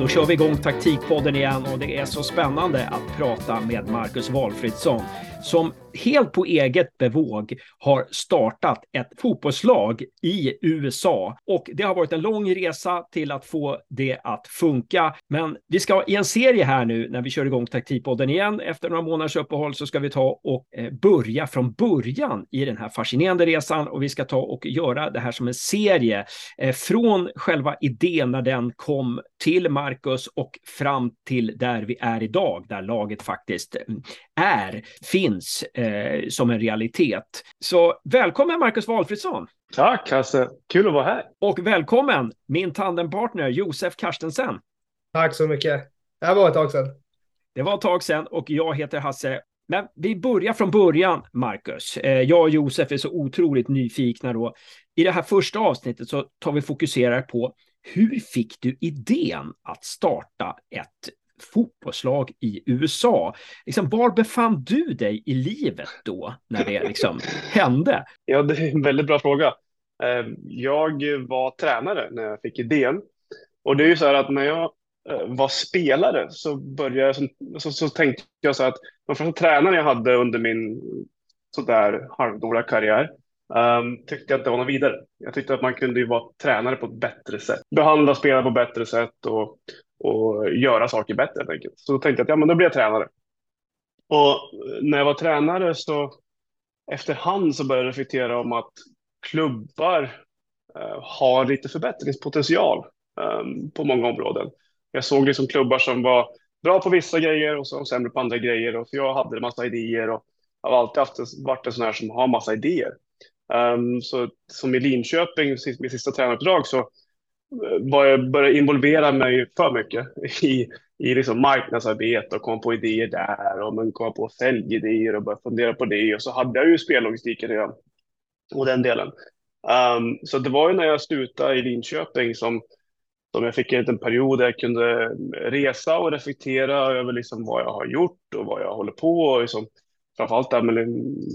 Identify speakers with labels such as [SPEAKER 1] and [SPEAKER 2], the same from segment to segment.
[SPEAKER 1] Då kör vi igång taktikpodden igen och det är så spännande att prata med Marcus Walfridsson som helt på eget bevåg har startat ett fotbollslag i USA. Och det har varit en lång resa till att få det att funka. Men vi ska i en serie här nu när vi kör igång taktikpodden igen efter några månaders uppehåll så ska vi ta och eh, börja från början i den här fascinerande resan och vi ska ta och göra det här som en serie eh, från själva idén när den kom till Marcus och fram till där vi är idag, där laget faktiskt mm, är, finns eh, som en realitet. Så välkommen Marcus Walfridsson!
[SPEAKER 2] Tack Hasse, kul att vara här!
[SPEAKER 1] Och välkommen min tandempartner Josef Karstensen!
[SPEAKER 3] Tack så mycket! Det var ett tag sedan.
[SPEAKER 1] Det var ett tag sedan och jag heter Hasse men vi börjar från början, Marcus. Eh, jag och Josef är så otroligt nyfikna då. I det här första avsnittet så tar vi fokuserar på hur fick du idén att starta ett fotbollslag i USA. Liksom, var befann du dig i livet då när det liksom hände?
[SPEAKER 2] Ja, det är en väldigt bra fråga. Eh, jag var tränare när jag fick idén. Och det är ju så här att när jag eh, var spelare så började jag, så, så tänkte jag så här att de första tränarna jag hade under min sådär halvdåliga karriär um, tyckte jag inte var något vidare. Jag tyckte att man kunde ju vara tränare på ett bättre sätt, behandla spelare på bättre sätt och och göra saker bättre helt enkelt. Så då tänkte jag att ja, men då blir jag tränare. Och när jag var tränare så efterhand så började jag reflektera om att klubbar eh, har lite förbättringspotential eh, på många områden. Jag såg liksom klubbar som var bra på vissa grejer och så sämre på andra grejer. Och jag hade en massa idéer och har alltid haft, varit en sån här som har massa idéer. Um, så som i Linköping, mitt sista tränaruppdrag, så började involvera mig för mycket i, i liksom marknadsarbete och kom på idéer där och men kom på säljidéer och började fundera på det. Och så hade jag ju spellogistiken redan och den delen. Um, så det var ju när jag slutade i Linköping som, som jag fick en liten period där jag kunde resa och reflektera över liksom vad jag har gjort och vad jag håller på och liksom, framförallt där med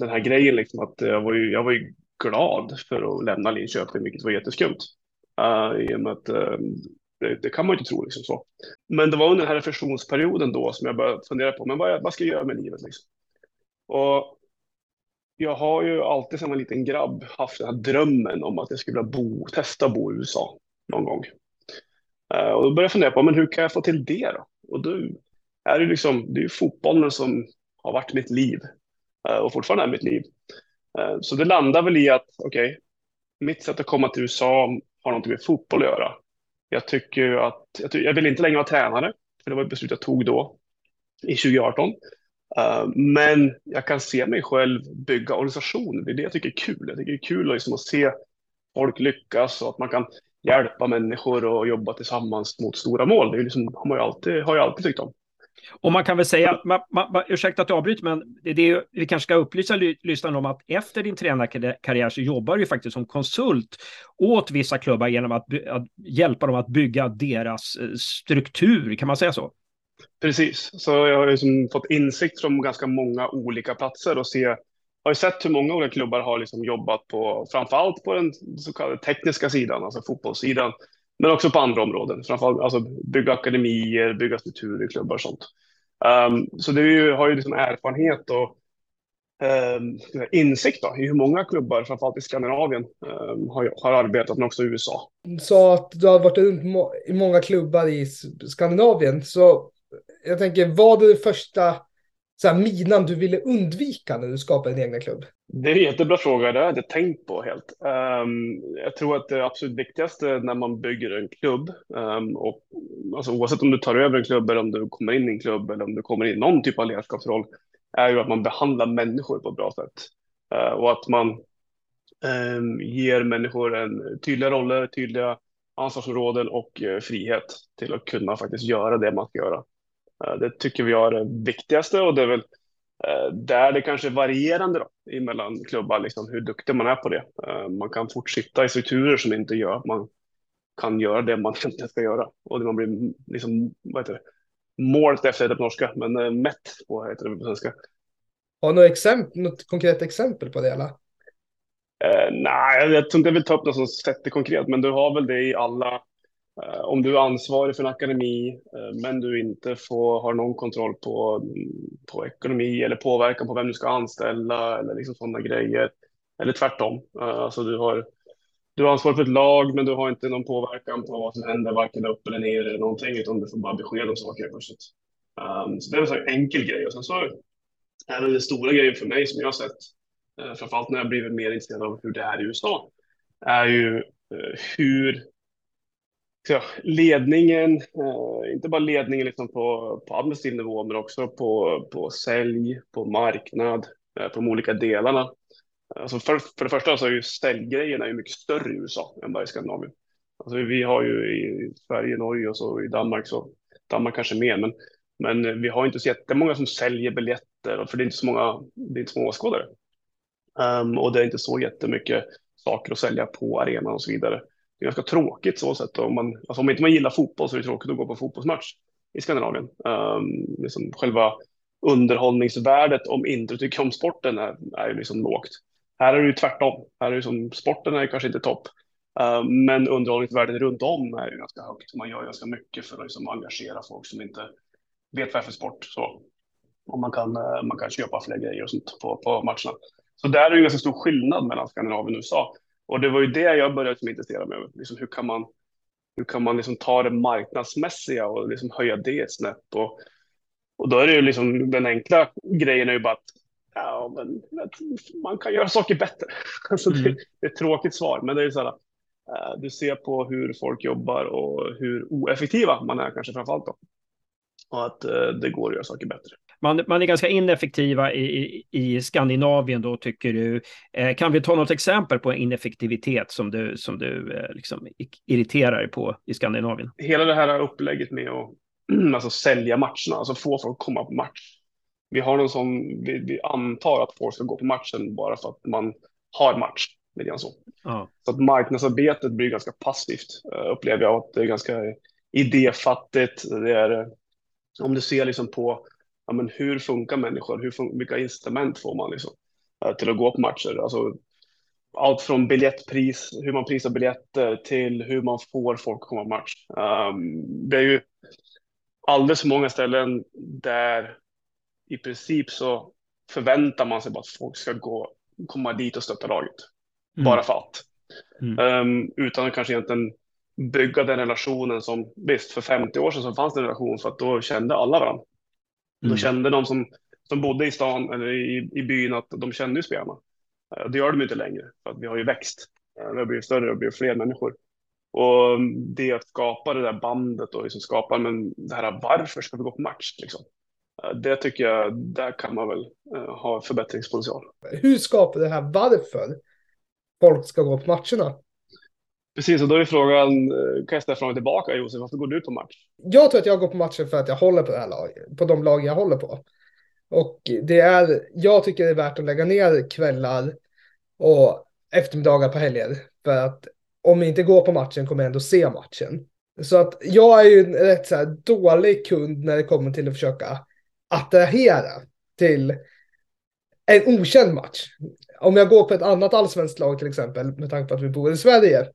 [SPEAKER 2] den här grejen liksom att jag var ju, jag var ju glad för att lämna Linköping, vilket var jätteskumt. Uh, I och med att uh, det, det, kan man ju inte tro liksom så. Men det var under den här reflektionsperioden då som jag började fundera på, men vad, vad ska jag göra med livet liksom? Och jag har ju alltid som en liten grabb haft den här drömmen om att jag skulle vilja bo, testa att bo i USA någon gång. Uh, och då började jag fundera på, men hur kan jag få till det då? Och då är det liksom, det är ju fotbollen som har varit mitt liv och fortfarande är mitt liv. Så det landar väl i att, okej, okay, mitt sätt att komma till USA har någonting med fotboll att göra. Jag tycker att, jag, tycker, jag vill inte längre vara tränare, för det var ett beslut jag tog då, i 2018. Uh, eh, men jag kan se mig själv bygga organisation. Det är det jag tycker är kul. Jag tycker det är kul liksom att se folk lyckas och att man kan hjälpa människor och jobba tillsammans mot stora mål. Det är liksom, har, man ju alltid, har jag alltid tyckt om.
[SPEAKER 1] Och man kan väl säga, man, man, ursäkta att jag avbryter, men det, det, vi kanske ska upplysa lyssnarna om att efter din tränarkarriär så jobbar du faktiskt som konsult åt vissa klubbar genom att, att hjälpa dem att bygga deras eh, struktur, kan man säga så?
[SPEAKER 2] Precis, så jag har liksom fått insikt från ganska många olika platser och se har ju sett hur många olika klubbar har liksom jobbat på, framförallt på den så kallade tekniska sidan, alltså fotbollssidan, men också på andra områden, framförallt alltså bygga akademier, bygga strukturer klubbar och sånt. Um, så det ju, har ju liksom erfarenhet och um, insikt då, i hur många klubbar, framförallt i Skandinavien, um, har, har arbetat, men också i USA.
[SPEAKER 3] Så att du har varit runt i många klubbar i Skandinavien, så jag tänker, vad är det första så här, minan du ville undvika när du skapade din egna klubb?
[SPEAKER 2] Det är en jättebra fråga, det har jag inte tänkt på helt. Um, jag tror att det absolut viktigaste när man bygger en klubb, um, och, alltså oavsett om du tar över en klubb eller om du kommer in i en klubb eller om du kommer in i någon typ av ledarskapsroll, är ju att man behandlar människor på ett bra sätt. Uh, och att man um, ger människor en tydliga roller, tydliga ansvarsområden och uh, frihet till att kunna faktiskt göra det man ska göra. Uh, det tycker vi är det viktigaste och det är väl där det kanske är varierande då, mellan klubbar, liksom, hur duktig man är på det. Eh, man kan fortsätta i strukturer som inte gör att man kan göra det man egentligen ska göra. Och det man blir liksom, vad heter det, målet efter det på norska, men eh, mätt på heter det på svenska.
[SPEAKER 3] Har du något, exempel, något konkret exempel på det? Eller?
[SPEAKER 2] Eh, nej, jag tror inte jag vill ta upp något som sätter konkret, men du har väl det i alla Eh, Eh, om du är ansvarig för en akademi, eh, men du inte får, har någon kontroll på, mm, på ekonomi eller påverkan på vem du ska anställa eller liksom sådana grejer. Eller tvärtom. Eh, alltså du har, du har ansvar för ett lag, men du har inte någon påverkan på vad som händer, varken upp eller ner eller någonting, utan du får bara besked om saker plötsligt. Um, så det är en sån enkel grej. Och sen så är det den stora grejen för mig som jag har sett, uh, framförallt när jag blivit mer intresserad av hur det är i USA, är ju hur ja, ledningen, eh, inte bara ledningen liksom på, på administrativ nivå, men också på, på sälj, på marknad, eh, på de olika delarna Alltså för, för det första så är ju säljgrejerna mycket större i USA än bara i Skandinavien. Alltså vi har ju i Sverige, Norge och så i Danmark så Danmark kanske mer, men, men vi har inte så jättemånga som säljer biljetter för det är inte så många, det är inte så många åskådare. Um, och det är inte så jättemycket saker att sälja på arenan och så vidare. Är ganska tråkigt så sätt. Om, man, alltså om inte man gillar fotboll så är det tråkigt att gå på fotbollsmatch i Skandinavien. Um, liksom själva underhållningsvärdet om inte du tycker om sporten är, är ju liksom lågt. Här är det ju tvärtom. Här är det som sporten är kanske inte topp, uh, men underhållningsvärdet runt om är ju ganska högt. Man gör ganska mycket för att liksom engagera folk som inte vet vad det är för sport. Så, och man kan, eh, man kan köpa fler grejer och sånt på, på matcherna. Så där är det en ganska stor skillnad mellan Skandinavien och USA. Och det var ju det jag började som intressera mig Liksom hur kan man, hur kan man liksom ta det marknadsmässiga och liksom höja det ett snäpp? Och, och då är det ju liksom den enkla grejen är ju bara att Ja, men man kan göra saker bättre. Alltså mm. det, det, är ett tråkigt svar, men det är så här. Uh, du ser på hur folk jobbar och hur oeffektiva man är kanske framför allt då. Och att uh, det går att göra saker bättre.
[SPEAKER 1] Man, man är ganska ineffektiva i, i, i Skandinavien då tycker du. Eh, kan vi ta något exempel på ineffektivitet som du, som du eh, liksom irriterar dig på i Skandinavien?
[SPEAKER 2] Hela det här upplägget med att alltså, sälja matcherna, alltså få folk att komma på match vi har någon som vi, vi, antar att folk ska gå på matchen bara för att man har match. Lite så. Ja. så att marknadsarbetet blir ganska passivt uh, upplever jag. Att det är ganska idéfattigt. Det är, uh, om du ser liksom på ja, men hur funkar människor? Hur fun vilka incitament får man liksom, uh, till att gå på matcher? Alltså, allt från biljettpris, hur man prisar biljetter till hur man får folk att komma på match. Um, det är ju alldeles för många ställen där i princip så förväntar man sig bara att folk ska gå, komma dit och stötta laget. Mm. Bara för att. Mm. Um, utan att kanske egentligen bygga den relationen som, visst för 50 år sedan så fanns det en relation för att då kände alla varandra. Mm. Då kände de som, som bodde i stan eller i, i byn att de kände ju spelarna. Uh, det gör de inte längre för att vi har ju växt. Uh, vi har blivit större och blivit fler människor. Och det att skapa det där bandet och liksom skapa men det här varför ska vi gå på match liksom? det tycker jag, där kan man väl ha förbättringspotential.
[SPEAKER 3] Hur skapar det här varför folk ska gå på matcherna?
[SPEAKER 2] Precis, och då är frågan, eh, kan jag ställa frågan tillbaka Josef, varför går du på match?
[SPEAKER 3] Jag tror att jag går på matchen för att jag håller på det här laget, på de lag jag håller på. Och det är, jag tycker det är värt att lägga ner kvällar och eftermiddagar på helger. För att om vi inte går på matchen kommer jag ändå se matchen. Så att jag är ju en rätt så här dålig kund när det kommer till att försöka attrahera till en okänd match. Om jag går på ett annat allsvenskt lag till exempel, med tanke på att vi bor i Sverige,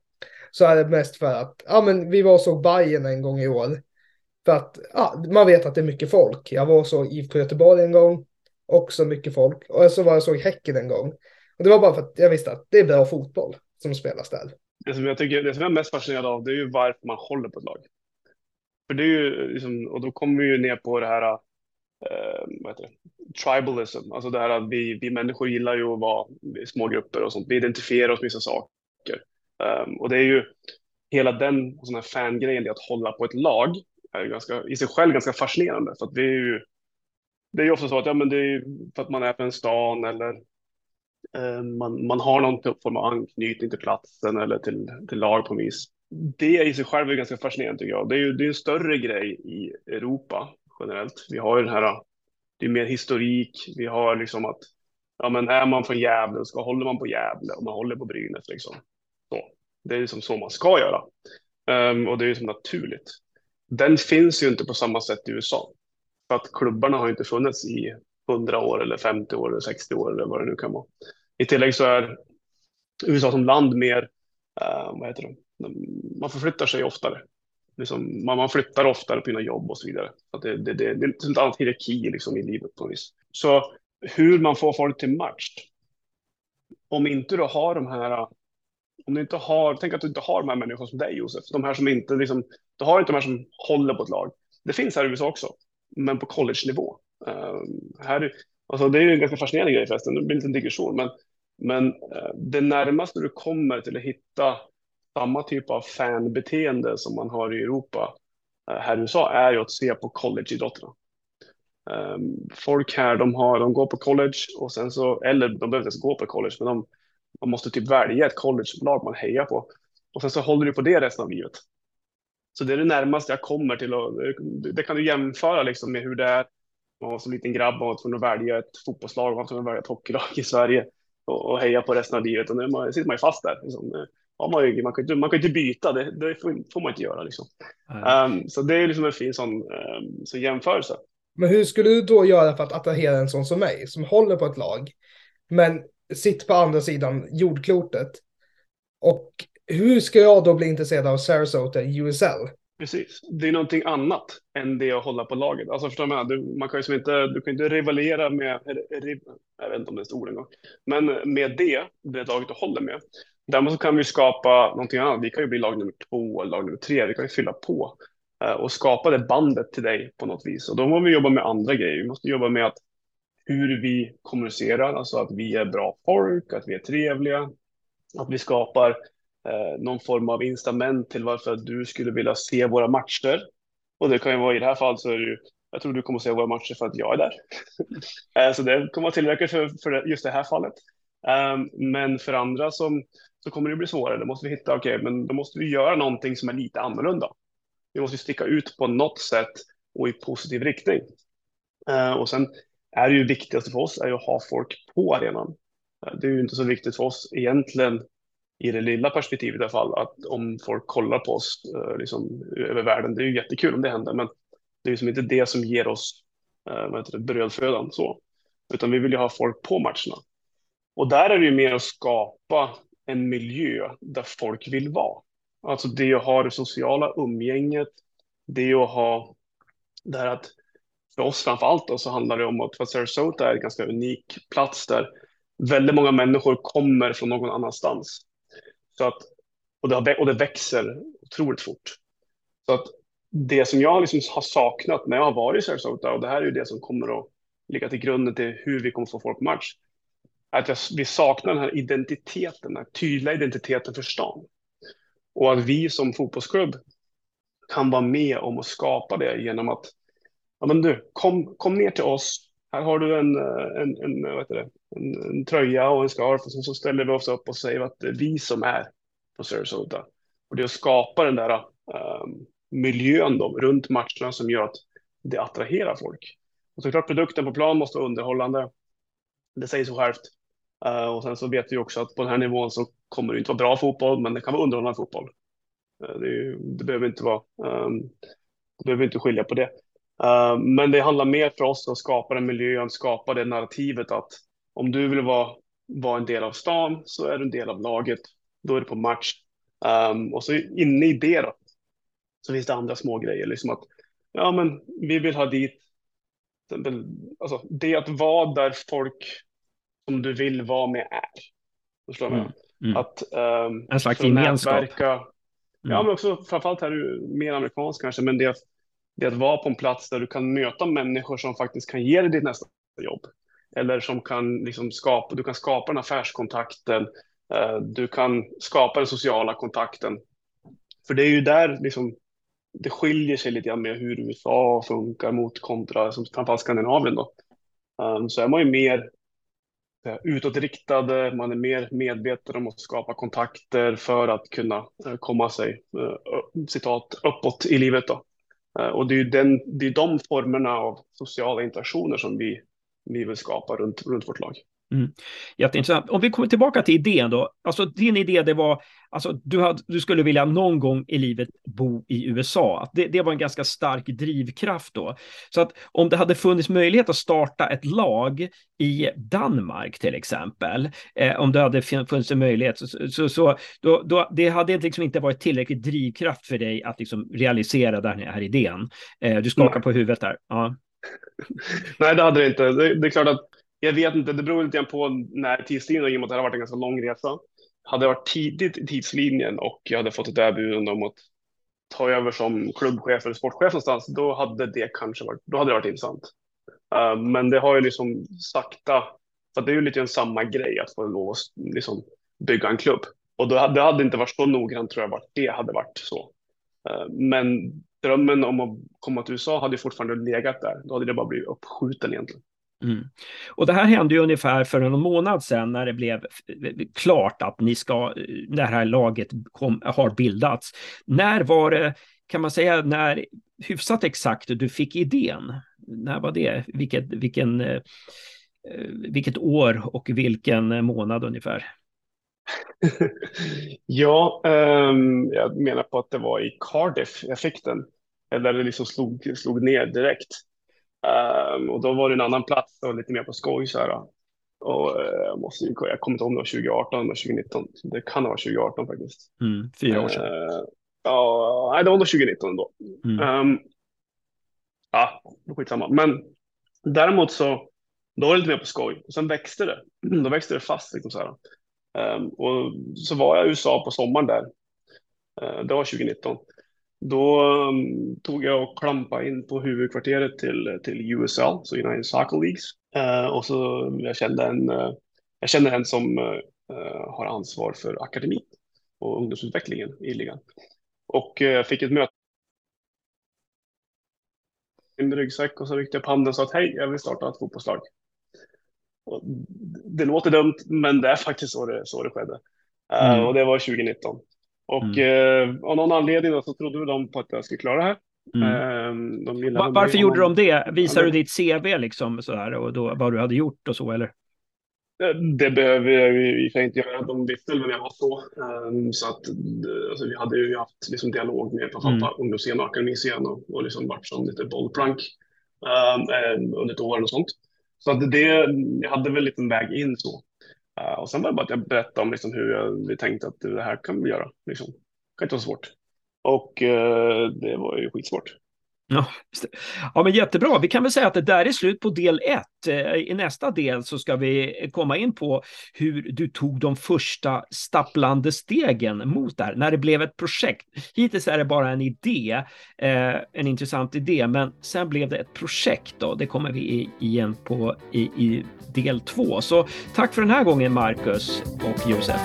[SPEAKER 3] så är det mest för att ja, men vi var och såg Bayern en gång i år. För att ja, man vet att det är mycket folk. Jag var och såg IFK Göteborg en gång, också mycket folk. Och så var jag och såg Häcken en gång. Och det var bara för att jag visste att det är bra fotboll som spelas där.
[SPEAKER 2] Det som jag, tycker, det som jag är mest fascinerad av, det är ju varför man håller på ett lag. För det är ju liksom, och då kommer vi ju ner på det här eh, vad heter det? tribalism, alltså det här att vi, vi människor gillar ju att vara i små grupper och sånt. Vi identifierar oss med vissa saker. Um, och det är ju hela den sån här fangrejen, det att hålla på ett lag, är ganska, i sig själv ganska fascinerande. För att det är ju, det är ju ofta så att ja, men det är för att man är på en stan eller eh, man, man har någon typ form av anknytning till platsen eller till, till lag på vis. Det i sig själv är ganska fascinerande tycker jag. Det är ju det är en större grej i Europa generellt. Vi har ju den här, det är mer historik, vi har liksom att, ja men är man från Gävle så håller man på Gävle och man håller på Brynäs liksom. Det är liksom så man ska göra. Um, och det är ju som naturligt. Den finns ju inte på samma sätt i USA. För att klubbarna har inte funnits i 100 år eller 50 år eller 60 år eller vad det nu kan vara. I tillägg så är USA som land mer, uh, vad heter det, man förflyttar sig oftare. liksom, man, man flyttar oftare på sina jobb och så vidare. Så det, det, det, det är ett annat hierarki liksom, i livet på vis. Så hur man får folk till match. Om inte du har de här, om du inte har, tänk att du inte har de här människorna som dig Josef, de här som inte liksom, du har inte de här som håller på ett lag. Det finns här i USA också, men på college-nivå. Uh, här, alltså det är ju en ganska fascinerande grej förresten, det blir en liten digression, men, men uh, det närmaste du kommer till att hitta samma typ av fanbeteende som man har i Europa uh, här i USA är ju att se på collegeidrotterna. Um, folk här, de, har, de går på college och sen så, eller de behöver inte ens gå på college, men de, man måste typ välja ett collegelag man hejar på. Och sen så håller du på det resten av livet. Så det är det närmaste jag kommer till och det kan du jämföra liksom med hur det är. Man var som liten grabb och var tvungen att välja ett fotbollslag, man var tvungen att välja ett hockeylag i Sverige och, och heja på resten av livet. Och nu man, sitter man ju fast där. Liksom. Ja, man, man, kan inte, man kan inte byta, det, det får, får, man inte göra. Liksom. Um, så det är liksom en fin sån, um, så jämförelse.
[SPEAKER 3] Men hur skulle du då göra för att attrahera en sån som mig, som håller på ett lag, men sitt på andra sidan jordklotet? Och hur ska jag då bli intresserad av Sarasota i USL?
[SPEAKER 2] Precis, det är någonting annat än det att hålla på laget. Alltså förstår man, du, man kan ju inte, du kan inte rivalera med, jag vet inte om det är ett ord en gång, men med det, det laget du håller med. Däremot så kan vi skapa någonting annat. Vi kan ju bli lag nummer två lag nummer tre. Vi kan ju fylla på eh, och skapa det bandet till dig på något vis. Och då måste vi jobba med andra grejer. Vi måste jobba med att hur vi kommunicerar, alltså att vi är bra folk, att vi är trevliga, att vi skapar eh, någon form av incitament till varför du skulle vilja se våra matcher. Och det kan ju vara i det här fallet så är det ju, jag tror du kommer se våra matcher för att jag är där. Eh, så det kommer vara tillräckligt för, för just det här fallet. Um, men för andra som, så kommer det bli svårare. Då måste vi hitta, okej, okay, men då måste vi göra någonting som är lite annorlunda. Vi måste sticka ut på något sätt och i positiv riktning. Uh, och sen är det ju viktigaste för oss är ju att ha folk på arenan. Det är ju inte så viktigt för oss egentligen i det lilla perspektivet i alla fall, att om folk kollar på oss eh, liksom, över världen, det är ju jättekul om det händer, men det är liksom inte det som ger oss eh, vad heter det, brödfödan så, utan vi vill ju ha folk på matcherna. Och där är det ju mer att skapa en miljö där folk vill vara. Alltså det att ha det sociala umgänget, det att ha det här att för oss framför allt då, så handlar det om att för Sarasota är en ganska unik plats där väldigt många människor kommer från någon annanstans. Så att, och, det har, och det växer otroligt fort. Så att det som jag liksom har saknat när jag har varit i Sarasota, och det här är ju det som kommer att ligga till grunden till hur vi kommer få folk på match, att jag, vi saknar den här identiteten, den här tydliga identiteten för stan. Och att vi som fotbollsklubb kan vara med om att skapa det genom att, ja men du, kom, kom ner till oss, här har du en, eh, en, en, vad heter det, en, en tröja och en scarf och så, så ställer vi oss upp och säger att det är vi som är på Sarasota. Och det är att skapa den där um, miljön då, runt matcherna som gör att det attraherar folk. Och såklart produkten på plan måste vara underhållande. Det säger sig självt. Uh, eh, och sen så vet vi också att på den här nivån så kommer det inte vara bra fotboll, men det kan vara underhållande fotboll. Uh, det, det, behöver inte vara, um, det behöver inte skilja på det. Uh, men det handlar mer för oss att skapa den miljön, skapa det narrativet att om du vill vara, vara en del av stan så är du en del av laget. Då är du på match. Um, och så inne i det då, så finns det andra små grejer, liksom att ja, men vi vill ha dit, alltså det att vara där folk som du vill vara med är. Förstår mm. Mm. Att, um,
[SPEAKER 1] en slags gemenskap. Nätverka, mm.
[SPEAKER 2] Ja, men också framförallt här är mer amerikanskt kanske, men det, det är att vara på en plats där du kan möta människor som faktiskt kan ge dig ditt nästa jobb. Eller som kan liksom skapa, du kan skapa den affärskontakten, eh, du kan skapa den sociala kontakten. För det är ju där liksom, det skiljer sig lite grann med hur USA funkar mot kontra, som framförallt Skandinavien då. Ehm, så är man ju mer eh, utåtriktade, man är mer medveten om att skapa kontakter för att kunna eh, komma sig, citat, uppåt i livet. Då. Eh, och det är ju den, det är de formerna av sociala interaktioner som vi, vi vill skapa runt, runt vårt lag.
[SPEAKER 1] Mm. Jätteintressant. Om vi kommer tillbaka till idén då. Alltså din idé det var, alltså du, hade, du skulle vilja någon gång i livet bo i USA. Det, det var en ganska stark drivkraft då. Så att om det hade funnits möjlighet att starta ett lag i Danmark till exempel, eh, om det hade funnits en möjlighet, så, så, så då, då, det hade liksom inte varit tillräckligt drivkraft för dig att liksom realisera den här idén. Eh, du skakar på huvudet där. Ja.
[SPEAKER 2] Nej, det hade det inte. Det, det är klart att jag vet inte, det beror lite grann på när tidslinjen, i och med att det har varit en ganska lång resa. Hade det varit tidigt i tidslinjen och jag hade fått ett erbjudande om att ta över som klubbchef eller sportchef någonstans, då hade det kanske varit, då hade det varit intressant. Uh, men det har ju liksom sakta, för det är ju lite samma grej att få lov att liksom bygga en klubb. Och då hade, det hade inte varit så noggrant tror jag vart det hade varit så. Uh, men drömmen om att komma till USA hade fortfarande legat där. Då hade det bara blivit uppskjuten egentligen.
[SPEAKER 1] Mm. Och det här hände ju ungefär för en månad sedan när det blev eh, eh, klart att ni ska, eh, det här laget kom, har bildats. När var det, kan man säga, när hyfsat exakt du fick idén? När var det? Vilket, vilken, vilket år och vilken månad ungefär?
[SPEAKER 2] ja, um, jag menar på att det var i Cardiff jag fick den. Eller det liksom slog, slog ner direkt. Um, och då var det en annan plats och lite mer på skoj så här. Och uh, jag, måste, jag kommer inte ihåg om det var 2018 eller 2019. Det kan ha varit 2018 faktiskt.
[SPEAKER 1] Mm, fyra år sedan. Uh,
[SPEAKER 2] ja, nej, det var nog 2019 då. Mm. Um, ja, skitsamma. Men däremot så, då var det lite mer på skoj. Och sen växte det. Då växte det fast liksom så här. Um, och så var jag i USA på sommaren där. Uh, det var 2019. Då um, tog jag och klampade in på huvudkvarteret till, till USL, så United Soccer Leagues. Uh, och så jag kände en, uh, jag kände en som uh, har ansvar för akademin och ungdomsutvecklingen i ligan. Och jag fick ett möte en ryggsäck och så ryckte jag på handen och sa att hej, jag vill starta ett fotbollslag. Och det låter dumt, men det är faktiskt så det, så det skedde. Mm. Och det var 2019. Och mm. eh, av någon anledning då, så trodde de på att jag skulle klara det här.
[SPEAKER 1] Mm. Eh, de Varför gjorde de det? Visar du ditt CV liksom sådär och då, vad du hade gjort och så eller?
[SPEAKER 2] Eh, det behöver jag i och inte göra. De visste väl vem jag var så. Um, så att alltså, vi hade ju haft liksom, dialog med framförallt mm. ungdomsscen och akademiscen och, och liksom varit som lite bollplank um, under ett år och sånt. Så att det, jag hade väl lite en väg in så. Uh, och sen var det bara att jag berättade om liksom hur jag tänkte att det här kan vi göra. Liksom. Det kan inte vara svårt. Och uh, det var ju skitsvårt.
[SPEAKER 1] Ja, ja, men jättebra. Vi kan väl säga att det där är slut på del ett. Eh, I nästa del så ska vi komma in på hur du tog de första stapplande stegen mot det här, när det blev ett projekt. Hittills är det bara en idé, eh, en intressant idé, men sen blev det ett projekt. Då. Det kommer vi igen på i, i del två. Så tack för den här gången, Marcus och Josef.